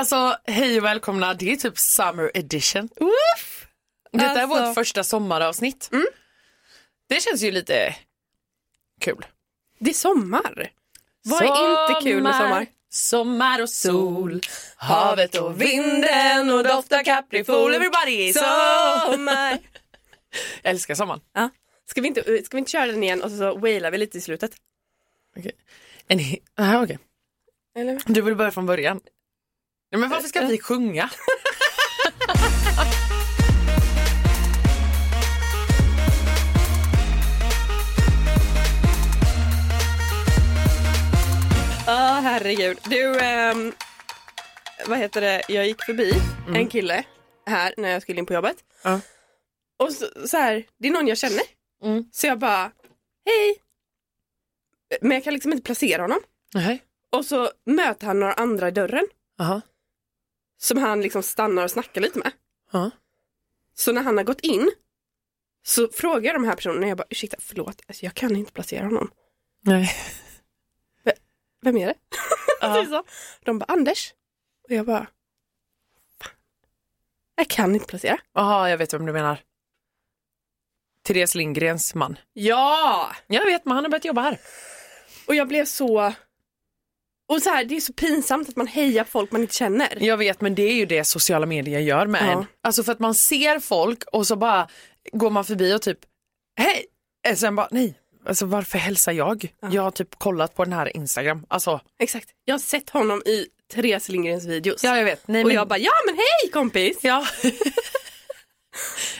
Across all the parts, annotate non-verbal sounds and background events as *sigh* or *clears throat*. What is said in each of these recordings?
Alltså hej och välkomna, det är typ summer edition. Woof! Detta är Alltså- vårt första sommaravsnitt. Det känns ju lite kul. Det är sommar. Vad är inte kul med sommar? Sommar och sol, havet och vinden och doft av kaprifol. Everybody! Sommar. *laughs* Jag älskar sommaren. Ja. Ska, vi inte, ska vi inte köra den igen och så wailar vi lite i slutet? Okej. Aha, okej. Eller? Du vill börja från början. Nej, men varför ska vi sjunga? Ja, herregud. Du, ehm, vad heter det, jag gick förbi en kille här när jag skulle in på jobbet. Ja. Och så, så här, det är någon jag känner. Mm. Så jag bara, hej. Men jag kan liksom inte placera honom. Nej. Och så möter han några andra i dörren Aha. Som han liksom stannar och snackar lite med. Ja. Så när han har gått in så frågar jag de här personerna, jag bara ursäkta, förlåt, alltså, jag kan inte placera honom. Nej. Vem är det? Ja. *laughs* De bara Anders. Och jag bara, fan, jag kan inte placera. Jaha, jag vet vem du menar. Therese Lindgrens man. Ja! Jag vet, men han har börjat jobba här. Och jag blev så, och så här, det är så pinsamt att man hejar på folk man inte känner. Jag vet, men det är ju det sociala medier gör med Ja. en. Alltså för att man ser folk och så bara går man förbi och typ, hej! Eh, Sen bara, nej, alltså varför hälsar jag? Jag har typ kollat på den här Instagram. Alltså, Exakt. Jag har sett honom i Therese Lindgrens videos. ja jag vet. Nej, och men, jag bara, ja men hej kompis! ja. *laughs*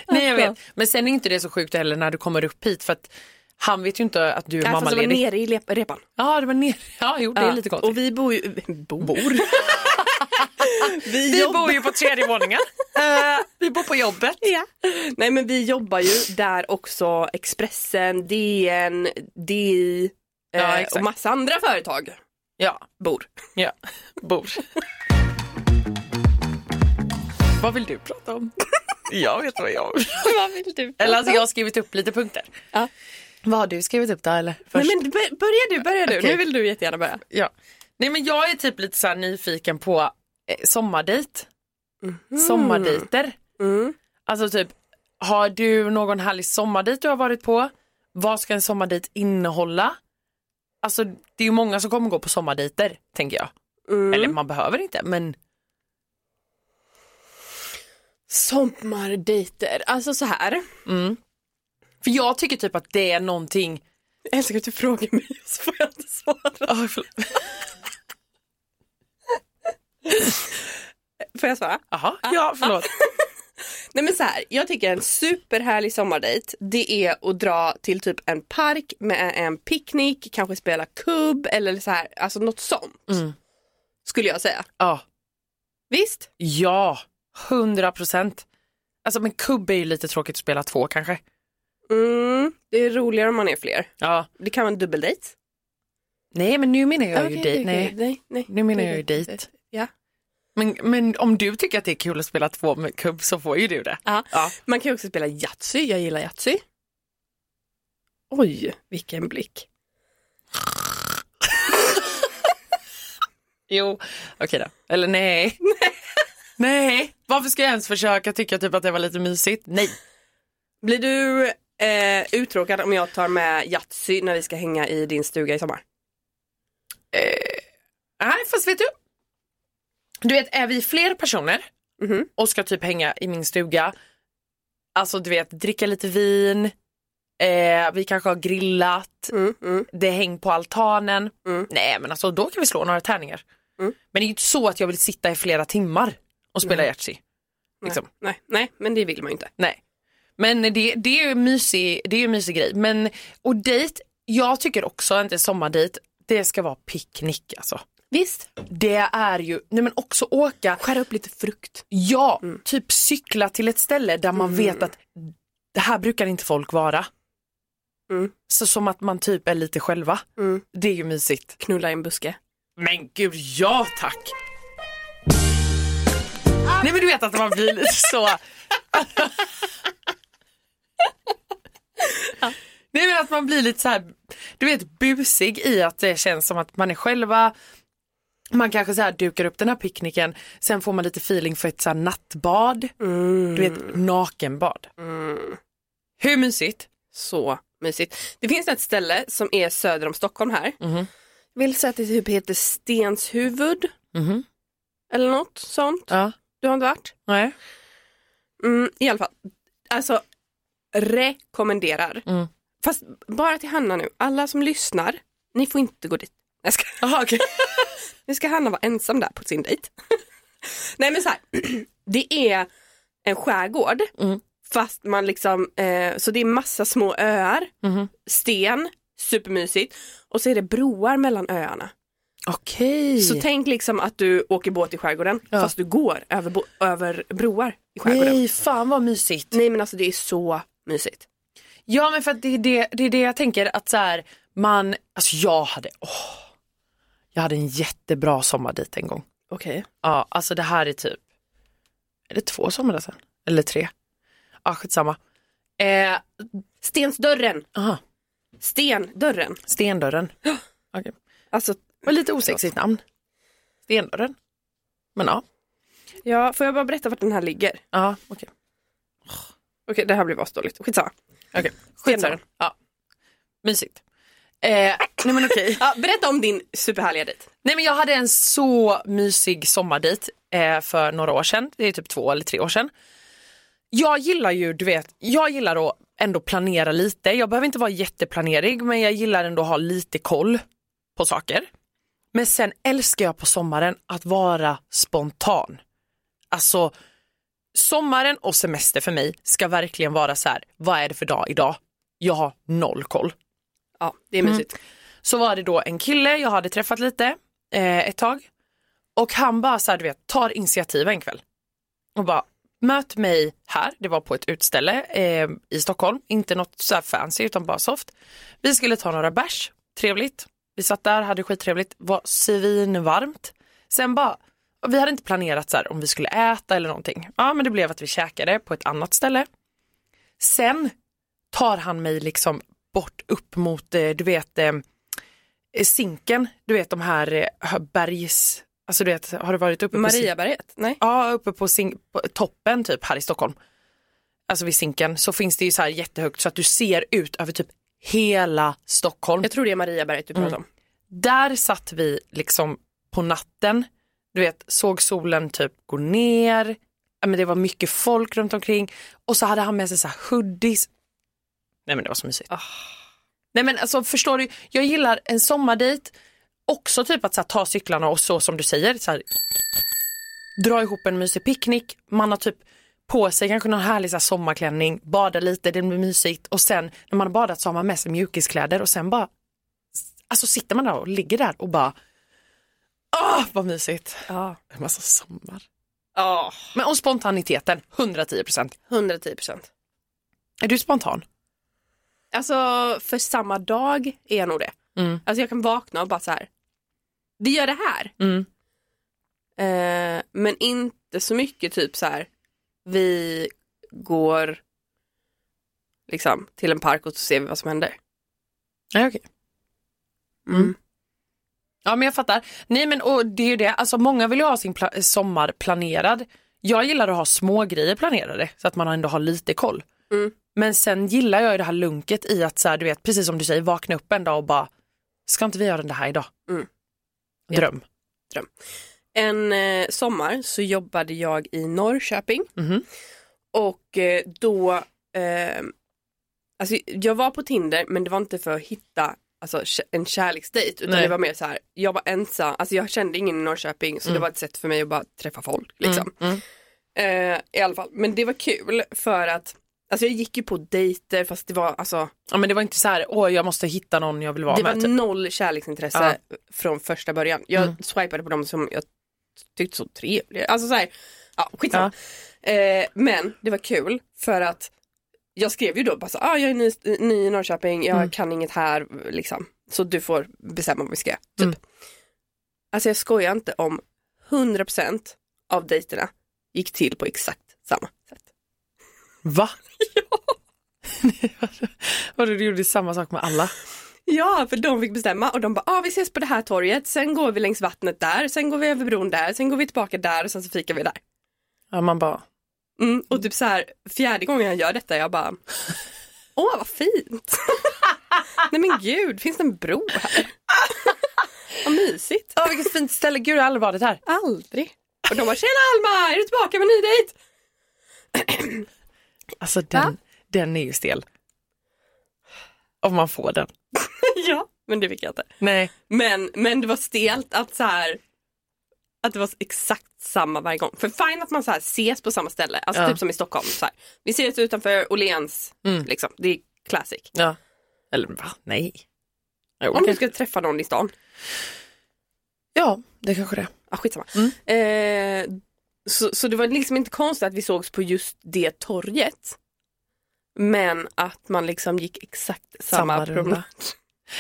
nej jag Alltså. vet. Men sen är inte det så sjukt heller när du kommer upp hit för att han vet ju inte att du är Ja, fast jag var mammaledig. nere i repan. Ja, det var ner. Ja, jo, det är Ja, lite konstigt. Och vi bor ju, bor? *laughs* vi, Vi bor ju på tredje våningen. *laughs* Vi bor på jobbet. Ja. Nej men vi jobbar ju där också Expressen, DN, DI eh, och massa andra företag Ja, bor. ja, bor. vad vill du prata om? *laughs* Jag vet vad jag vill. Vad vill du? Eller alltså jag har skrivit upp lite punkter. Ja. Vad har du skrivit upp då eller? Nej Först? men bör- börja du, börja du. Okej. Nu vill du jättegärna börja. Ja. Nej men jag är typ lite så nyfiken på eh, sommardejt. Sommardejter. Mm. Alltså typ, har du någon härlig sommardejt du har varit på? Vad ska en sommardejt innehålla? Alltså det är ju många som kommer gå på sommardejter, tänker jag. Mm. Eller man behöver inte, men Sommardejter, alltså så här. För jag tycker typ att det är någonting Jag älskar att du frågar mig så får jag inte svara. Oh, förlåt. *laughs* Får jag svara? Jaha, ja förlåt. *laughs* Nej men så här, jag tycker en superhärlig sommardejt det är att dra till typ en park med en picknick, kanske spela kubb eller så här, alltså något sånt. Mm. Skulle jag säga. Ja, Visst? ja, hundra procent. Alltså men kubb är ju lite tråkigt att spela två kanske. Mm, det är roligare om man är fler. Ja. Det kan vara en dubbeldejt. Nej men nu menar jag Okej, ju dejt. okej, Nej. nej, nej. Nu menar jag ju dejt. Ja. Men, men om du tycker att det är kul att spela två med kubb så får ju du det. Ja. Ja. Man kan ju också spela Yatzy, jag gillar Yatzy. Oj, vilken blick. *laughs* Jo, okej då. Eller *laughs* nej. nej. Varför ska jag ens försöka tycka typ att det var lite mysigt? Nej. Blir du eh, uttråkad om jag tar med Yatzy när vi ska hänga i din stuga i sommar? Nej, fast vet du? Du vet, är vi fler personer Mhm. och ska typ hänga i min stuga, alltså du vet, dricka lite vin, eh, vi kanske har grillat, Mm, mm. det häng på altanen. Mm. Nej men alltså då kan vi slå några tärningar. Mm. Men det är ju inte så att jag vill sitta i flera timmar och spela Yatzy. Liksom. Nej, nej, men det vill man ju inte. Nej. Men det, det är ju en mysig, det är en mysig grej. Men, och dejt, jag tycker också inte sommardejt, det ska vara picknick alltså. Visst. Det är ju, nej men också åka, Skära upp lite frukt. ja, typ cykla till ett ställe där man vet att det här brukar inte folk vara. Mm. Så som att man typ är lite själva. Mm. Det är ju mysigt. Knulla i en buske. Men gud, ja tack! Nej men du vet att man blir lite så... *laughs* Nej men att man blir lite så här, du vet busig i att det känns som att man är själva. Man kanske så här dukar upp den här picknicken, sen får man lite feeling för ett så nattbad. Mm. Du vet, nakenbad. Hur mysigt? Så mysigt. Det finns ett ställe som är söder om Stockholm här. Jag vill säga att det typ heter Stenshuvud Mhm. eller något sånt. Ja. Du har inte varit? Nej. Mm, I alla fall, alltså rekommenderar. Mm. Fast bara till Hanna nu, alla som lyssnar, ni får inte gå dit. Jag ska, Aha, okej. *laughs* nu ska Hanna vara ensam där på sin dejt. *laughs* Nej men så här, *clears throat* det är en skärgård Mm. fast man liksom, eh, så det är massa små öar, Mhm. sten, supermysigt och så är det broar mellan öarna. Okej. Så tänk liksom att du åker båt i skärgården Ja. fast du går över, över broar i skärgården. Nej. Nej, fan vad mysigt. men alltså det är så mysigt. Ja men för att det är det, det är det jag tänker att så här, man, alltså jag hade, åh, jag hade en jättebra sommardejt en gång. Okej. Ja, alltså det här är typ, är det två somrar sedan? Eller tre? Ja, skitsamma. Eh, Stensdörren, aha, stendörren. Stendörren. Okej. Alltså, Var lite osexigt namn. Stendörren. Men ja, ja, får jag bara berätta vart den här ligger? ja okej. Okej, det här blir bara dåligt. Skitsamma. Okay. Stendörren. Ja. Mysigt. Eh, nej men okej. *laughs* Ja, berätta om din superhärliga dejt. Nej men jag hade en så mysig sommardejt eh, för några år sedan. Det är typ två eller tre år sedan. Jag gillar ju, du vet, jag gillar att ändå planera lite. Jag behöver inte vara jätteplanerig men jag gillar ändå att ha lite koll på saker. Men sen älskar jag på sommaren att vara spontan. Alltså sommaren och semester för mig ska verkligen vara så här, vad är det för dag idag? Jag har noll koll. Ja, det är mysigt. Så var det då en kille jag hade träffat lite eh, ett tag och han bara så här, du vet, tar initiativ en kväll och bara möt mig här, det var på ett utställe eh, i Stockholm, inte något så här fancy utan bara soft. Vi skulle ta några bärs, trevligt. Vi satt där, hade skittrevligt, var svinvarmt. Sen bara, vi hade inte planerat så här om vi skulle äta eller någonting. Ja men det blev att vi käkade på ett annat ställe. Sen tar han mig liksom bort upp mot, eh, du vet, eh, Zinken, du vet de här eh, bergs, alltså du vet, har du varit uppe på Mariaberget? Nej. Ja, uppe på, Zin- på toppen typ här i Stockholm. Alltså vid Zinken så finns det ju så här jättehögt så att du ser ut över typ hela Stockholm. Jag tror det är Mariaberget du pratar om. Där satt vi liksom på natten, du vet, såg solen typ gå ner, men det var mycket folk runt omkring. Och så hade han med sig så här hoodies. Nej men det var så mysigt. Nej men alltså förstår du, jag gillar en sommardejt, också typ att så här, ta cyklarna och så som du säger, så här, dra ihop en mysig picknick, man har typ på sig kanske någon härlig så här, sommarklänning, bada lite, det blir mysigt. Och sen när man har badat så har man med sig mjukiskläder och sen bara Alltså sitter man där och ligger där och bara Åh vad mysigt. Ja. En massa sommar. Ja, Men om spontaniteten, 110%. 110 procent. Är du spontan? Alltså för samma dag är jag nog det. Mm. Alltså jag kan vakna och bara så här. Vi gör det här. Mm. Eh, men inte så mycket typ så här. Vi går liksom till en park och så ser vi vad som händer. Ja, okej. Mm. Ja men jag fattar. Nej men och det är ju det, alltså många vill ju ha sin sommar planerad. Jag gillar att ha små grejer planerade så att man ändå har lite koll. Mm. Men sen gillar jag ju det här lunket i att så här, du vet precis som du säger vakna upp en dag och bara ska inte vi göra det här idag? Mm. Dröm. En eh, sommar så jobbade jag i Norrköping Mhm. och eh, då, eh, alltså jag var på Tinder men det var inte för att hitta alltså, en kärleksdejt utan Nej. det var mer så här, jag var ensam, alltså jag kände ingen i Norrköping så det Mm. var ett sätt för mig att bara träffa folk. Liksom. Mm. Eh, I alla fall, men det var kul för att Alltså jag gick ju på dejter fast det var alltså Ja men det var inte så här, åh jag måste hitta någon jag vill vara Det med. var typ. noll kärleksintresse från första början. Jag Mm. swipade på dem som jag tyckte så trevliga. Alltså så här, ja skitsamma. Eh, men det var kul för att jag skrev ju då bara så ah, jag är ny, ny i Norrköping, jag Mm. kan inget här liksom. Så du får bestämma vad vi ska göra. Typ. Mm. Alltså jag skojar inte om 100% av dejterna gick till på exakt samma sätt. Va? *laughs* Ja. *laughs* Vadå du gjorde samma sak med alla? Ja, för de fick bestämma och de bara, ah, vi ses på det här torget, sen går vi längs vattnet där, sen går vi över bron där, sen går vi tillbaka där och sen så fikar vi där. Ja, man bara, Mm, och typ så här, fjärde gången jag gör detta, jag bara, åh vad fint. *laughs* Nej men gud, finns det en bro här? *laughs* vad mysigt. åh vilket fint ställe, gud jag har aldrig varit här. Aldrig. Och de bara, tjena Alma, är du tillbaka med ny dejt? *clears throat* Alltså den, Va? den är ju stel. Om man får den. *laughs* ja, men det fick jag inte. Nej. Men, men det var stelt att så här att det var exakt samma varje gång. För fine att man så här ses på samma ställe, alltså Ja. typ som i Stockholm. Så här. Vi ses utanför Åhléns, Mm. liksom. det är classic. Ja. Eller va? Nej. Jo, Om du ska träffa någon i stan, Ja, det kanske det är. ah, skitsamma. Mm. Eh, så, så det var liksom inte konstigt att vi sågs på just det torget. Men att man liksom gick exakt samma, Samma promenad.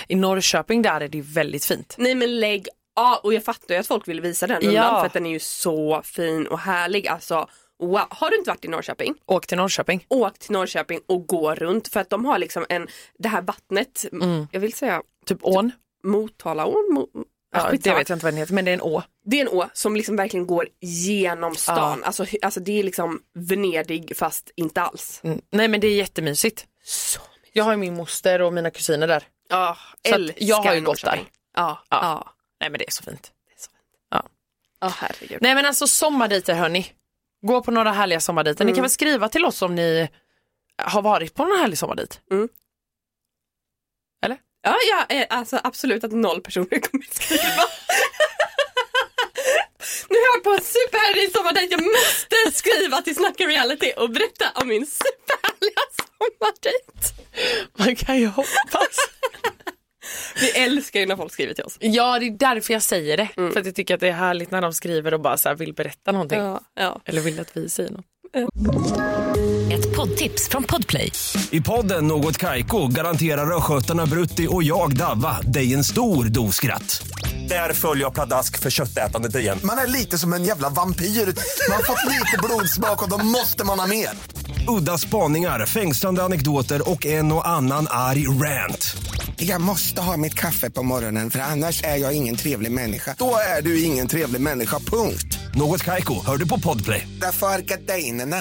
I Norrköping där är det ju väldigt fint. Nej men lägg av, och jag fattar ju att folk vill visa den rundan Ja. för att den är ju så fin och härlig. Alltså, wow. Har du inte varit i Norrköping? Åk till Norrköping. Åk till Norrköping och gå runt för att de har liksom en, det här vattnet, Mm. jag vill säga Typ ån. Motalaån, Mo, Ja, det vet jag inte vad den heter men det är en å. det är en å som liksom verkligen går genom stan. Alltså, hy- alltså det är liksom Venedig fast inte alls. Mm. Nej men det är jättemysigt. Så Jag har ju min moster och mina kusiner där. Ja, Så att älskar jag har ju gått Norrköping. Ja, ja. Ja. Nej men det är så fint. Ja, herregud. Nej men alltså sommardejter hörni. Gå på några härliga sommardejter. Ni kan väl skriva till oss om ni har varit på någon härlig sommardejt. Ja, ja eh, alltså absolut att noll personer kommer att skriva. *laughs* nu har jag varit på en superhärlig sommardejt, jag måste skriva till Snacka Reality och berätta om min superhärliga sommardejt. Man kan ju hoppas. Vi älskar ju när folk skriver till oss. ja det är därför jag säger det. För att jag tycker att det är härligt när de skriver och bara så här vill berätta någonting. Ja, ja. Eller vill att vi säger något. Ett poddtips från Podplay. I podden Något Kaiko garanterar östgötarna Brutti och jag, Davva, dig en stor dos skratt. Där följer jag pladask för köttätandet igen. Man är lite som en jävla vampyr. Man har fått lite blodsmak och då måste man ha mer. Udda spaningar, fängslande anekdoter och en och annan arg rant. Jag måste ha mitt kaffe på morgonen för annars är jag ingen trevlig människa. Då är du ingen trevlig människa, punkt. Något Kaiko, hör du på Podplay. Därför är gardinerna.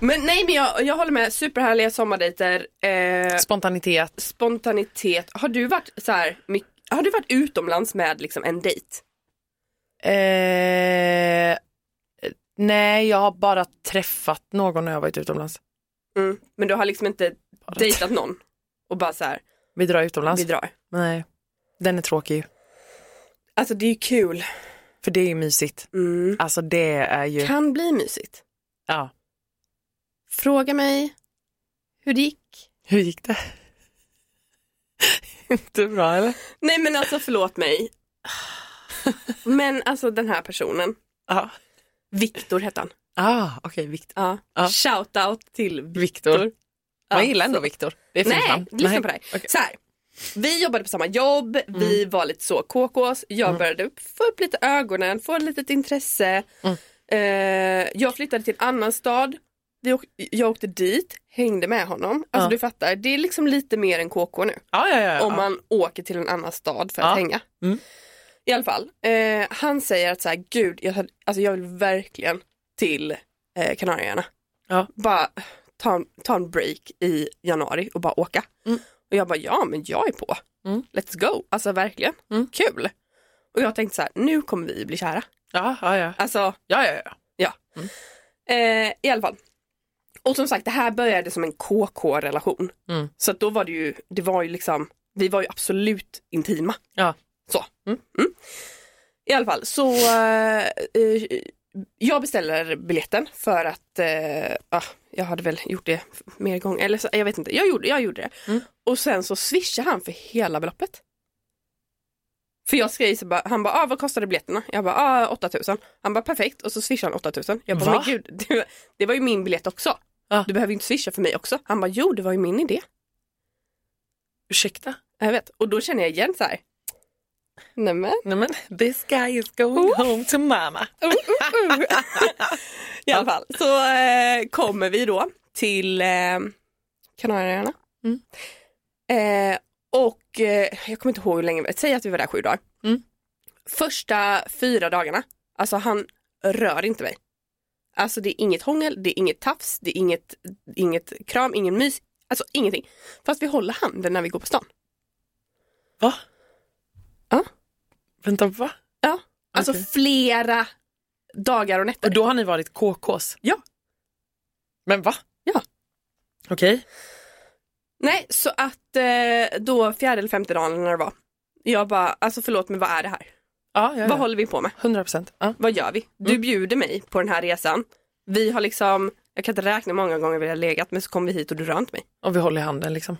Men nej men jag, jag håller med, superhärliga sommardejter, eh, Spontanitet. spontanitet. Har du varit så här, mycket, har du varit utomlands med liksom en dejt? Eh, nej jag har bara träffat någon när jag varit utomlands. Mm. Men du har liksom inte dejtat någon och bara så här, Vi drar utomlands. vi drar. Nej. Den är tråkig. Alltså det är ju kul. För det är ju mysigt. Mm. Alltså det är ju, Kan bli mysigt. ja. Fråga mig hur det gick. Hur gick det? *laughs* Inte bra eller? Nej men alltså förlåt mig. Men alltså den här personen, Ja. Viktor hette han. Ah, okej, Viktor. Ja. Ja. Shoutout till Viktor. Man Ja, gillar ändå så- Viktor. Det är fint Nej, namn. lyssna på det här. Okej. Så här. Vi jobbade på samma jobb, vi var lite så KKs, jag började få upp lite ögonen, få ett litet intresse. Eh, jag flyttade till en annan stad, vi åk, jag åkte dit, hängde med honom. Alltså Ja. du fattar, det är liksom lite mer än KK nu. Ja, ja. Om man åker till en annan stad för att hänga. Mm. I alla fall, eh, han säger att så här, gud, jag, alltså jag vill verkligen till eh, Kanarieöarna. Ja. Bara ta, en- ta en break i januari och bara åka. Mm. Och jag bara, ja men jag är på. Mm. Let's go, alltså verkligen, Mm. kul. Och jag tänkte så här, nu kommer vi bli kära. Ja, ja, ja. Alltså, Ja, ja, ja. eh, i alla fall. Och som sagt, det här började som en KK-relation. Mm. Så då var det ju, det var ju liksom, vi var ju absolut intima. Ja. Så. Mm. Mm. I alla fall, så eh, eh, jag beställer biljetten för att eh, ah, jag hade väl gjort det mer gånger, eller så, jag vet inte, jag gjorde, jag gjorde det. Mm. Och sen så swishar han för hela beloppet. För jag skrev så bara, han bara, ah, vad kostade biljetterna? Jag bara, ah, 8000. Han bara, perfekt. Och så swishade han 8000. Jag bara, Va? men gud, *laughs* det, det var ju min biljett också. Ja. Du behöver ju inte swisha för mig också. Han bara, jo det var ju min idé. Ursäkta? Jag vet. Och då känner jag igen så här. Nämen. Nej men, this guy is going home to mama. *laughs* I alla fall så eh, kommer vi då till eh, Kanarieöarna. Mm. Eh, Och eh, jag kommer inte ihåg hur länge, säg att vi var där sju dagar. Mm. Första fyra dagarna, alltså han rör inte mig. Alltså det är inget hångel, det är inget tafs, det är inget, inget kram, ingen mys, alltså ingenting. Fast vi håller handen när vi går på stan. Va? Ja. Vänta, va? Ja. Alltså Okej. flera dagar och nätter. Och då har ni varit KKs? Ja. Men va? Ja. Okej. Nej, så att eh, då fjärde eller femte dagen när det var. Jag bara, alltså förlåt men vad är det här? Ja, ja, Vad ja. håller vi på med? 100 procent. Vad gör vi? Du bjuder mig på den här resan. Vi har liksom, jag kan inte räkna många gånger vi har legat men så kom vi hit och du rör inte mig. Och vi håller i handen liksom.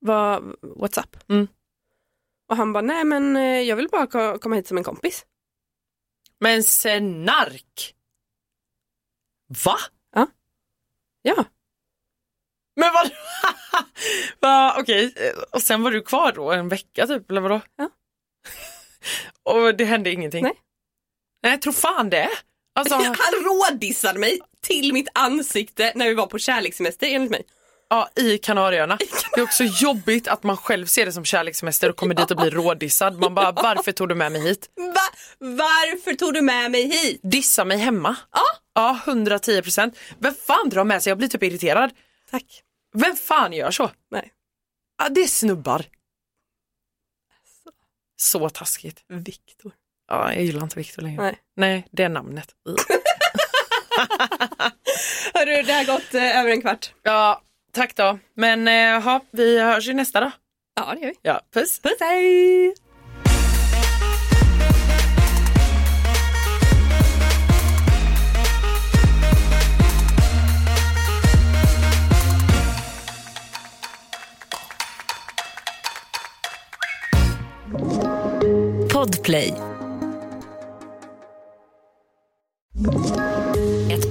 Vad, what's up? Mm. Och han bara, nej men eh, jag vill bara ko- komma hit som en kompis. Men snark! Va? Ja, Men vad? *laughs* Va, Okej, och sen var du kvar då en vecka typ, eller vadå? Ja. *laughs* och det hände ingenting? Nej. Nej, tro fan det. Alltså, han rådissade mig till mitt ansikte när vi var på kärlekssemester enligt mig. Ja, i Kanarieöarna. Det är också jobbigt att man själv ser det som kärlekssemester och kommer dit och blir rådissad. Man bara, varför tog du med mig hit? Va? Varför tog du med mig hit? Dissa mig hemma? Ja. Ja, 110 procent. Vem fan drar med sig? Jag blir typ irriterad. Tack. Vem fan gör så? Nej. Ja, det är snubbar. Så taskigt. Viktor. Ja, jag gillar inte Viktor längre. Nej. Nej, det är namnet. *laughs* Hörru, det har gått eh, över en kvart. Ja, tack då. Men eh, ha, vi hörs ju nästa då. Ja, det gör vi. Ja, puss. Puss hej! Podplay.